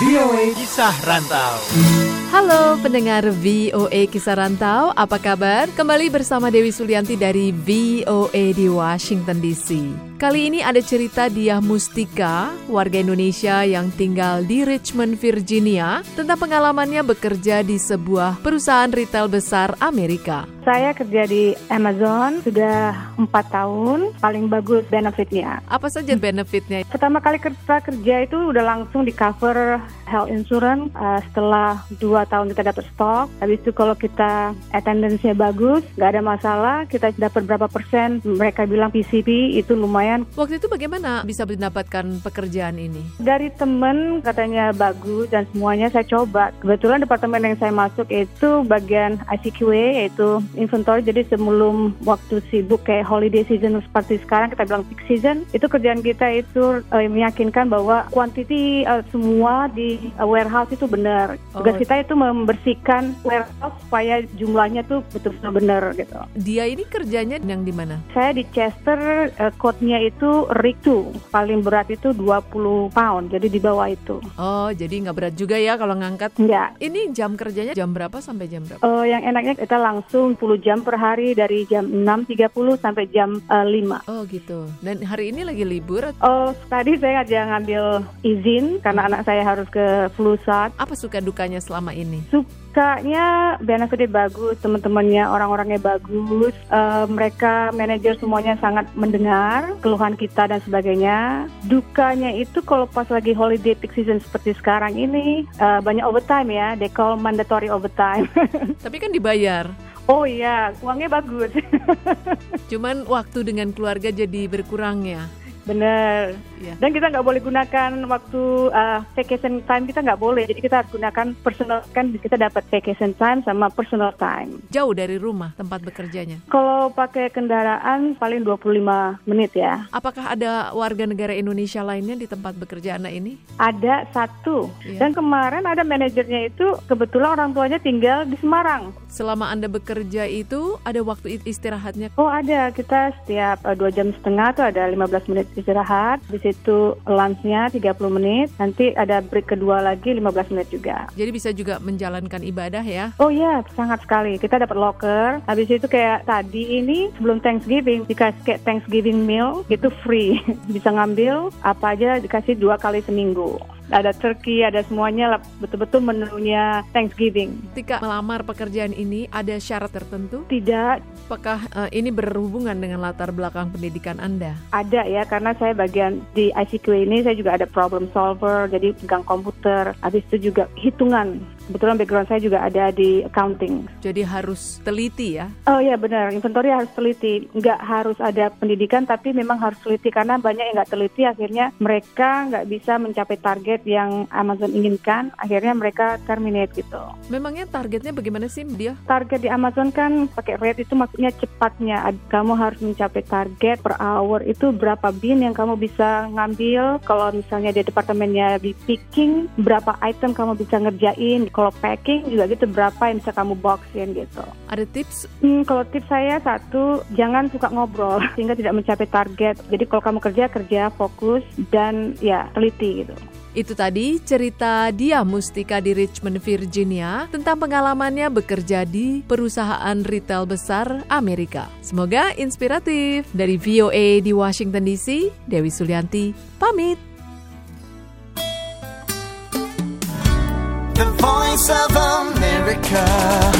VOA Kisah Rantau. Halo pendengar VOA Kisah Rantau, apa kabar? Kembali bersama Dewi Sulianti dari VOA di Washington DC. Kali ini ada cerita Diah Mustika, warga Indonesia yang tinggal di Richmond, Virginia, tentang pengalamannya bekerja di sebuah perusahaan retail besar Amerika. Saya kerja di Amazon sudah empat tahun, paling bagus benefitnya. Apa saja benefitnya? Pertama kali kita kerja itu udah langsung di cover health insurance uh, setelah dua tahun kita dapat stok. Habis itu kalau kita attendance-nya bagus, nggak ada masalah, kita dapat berapa persen. Mereka bilang PCP itu lumayan. Waktu itu bagaimana bisa mendapatkan pekerjaan ini? Dari temen katanya bagus dan semuanya saya coba. Kebetulan departemen yang saya masuk itu bagian ICQA yaitu inventory. Jadi sebelum waktu sibuk kayak holiday season seperti sekarang kita bilang peak season, itu kerjaan kita itu uh, meyakinkan bahwa quantity uh, semua di uh, warehouse itu benar. Tugas Oh. kita itu membersihkan warehouse supaya jumlahnya tuh betul-betul benar gitu. Dia ini kerjanya yang di mana? Saya di Chester, uh, code-nya itu rig 2. Paling berat itu 20 pound, jadi di bawah itu. Oh, jadi nggak berat juga ya kalau ngangkat. Enggak. Ini jam kerjanya jam berapa sampai jam berapa? Uh, yang enaknya kita langsung 10 jam per hari dari jam 6.30 sampai jam uh, 5. Oh gitu. Dan hari ini lagi libur. Oh, tadi saya ngajak ngambil izin karena anak saya harus ke flu shot. Apa suka dukanya selama ini? Sukanya benefitnya bagus, teman-temannya orang-orangnya bagus, Eh, mereka manajer semuanya sangat mendengar keluhan kita dan sebagainya. Dukanya itu kalau pas lagi holiday peak season seperti sekarang ini eh, banyak overtime ya, they call mandatory overtime. Tapi kan dibayar. oh iya, uangnya bagus. Cuman waktu dengan keluarga jadi berkurang ya. Bener. Iya. Dan kita nggak boleh gunakan waktu uh, vacation time kita nggak boleh. Jadi kita harus gunakan personal kan kita dapat vacation time sama personal time. Jauh dari rumah tempat bekerjanya. Kalau pakai kendaraan paling 25 menit ya. Apakah ada warga negara Indonesia lainnya di tempat bekerja anak ini? Ada satu. Iya. Dan kemarin ada manajernya itu kebetulan orang tuanya tinggal di Semarang. Selama Anda bekerja itu ada waktu istirahatnya. Oh ada, kita setiap uh, dua jam setengah tuh ada 15 menit istirahat. Di situ lunchnya 30 menit. Nanti ada break kedua lagi 15 menit juga. Jadi bisa juga menjalankan ibadah ya. Oh iya, sangat sekali. Kita dapat locker. Habis itu kayak tadi ini sebelum Thanksgiving dikasih kayak Thanksgiving meal itu free. Bisa ngambil apa aja dikasih dua kali seminggu. Ada turkey, ada semuanya lah, betul-betul menunya Thanksgiving. Ketika melamar pekerjaan ini ada syarat tertentu? Tidak Apakah eh, ini berhubungan dengan latar belakang pendidikan Anda? ada ya karena saya bagian di ICQ ini saya juga ada problem solver jadi pegang komputer. Habis itu juga hitungan. Kebetulan background saya juga ada di accounting. Jadi harus teliti ya. Oh iya benar, inventory harus teliti. Nggak harus ada pendidikan, tapi memang harus teliti karena banyak yang nggak teliti. Akhirnya mereka nggak bisa mencapai target yang Amazon inginkan. Akhirnya mereka terminate gitu. Memangnya targetnya bagaimana sih dia? Target di Amazon kan pakai rate itu maksudnya cepatnya. Kamu harus mencapai target per hour itu berapa bin yang kamu bisa ngambil. Kalau misalnya di departemennya di picking, berapa item kamu bisa ngerjain. Kalau packing juga gitu, berapa yang bisa kamu boxin gitu. Ada tips Hmm, kalau tips saya satu, jangan suka ngobrol sehingga tidak mencapai target. Jadi kalau kamu kerja kerja fokus dan ya teliti gitu. Itu tadi cerita dia Mustika di Richmond, Virginia tentang pengalamannya bekerja di perusahaan retail besar Amerika. Semoga inspiratif. Dari VOA di Washington DC, Dewi Sulianti pamit. Voice of America.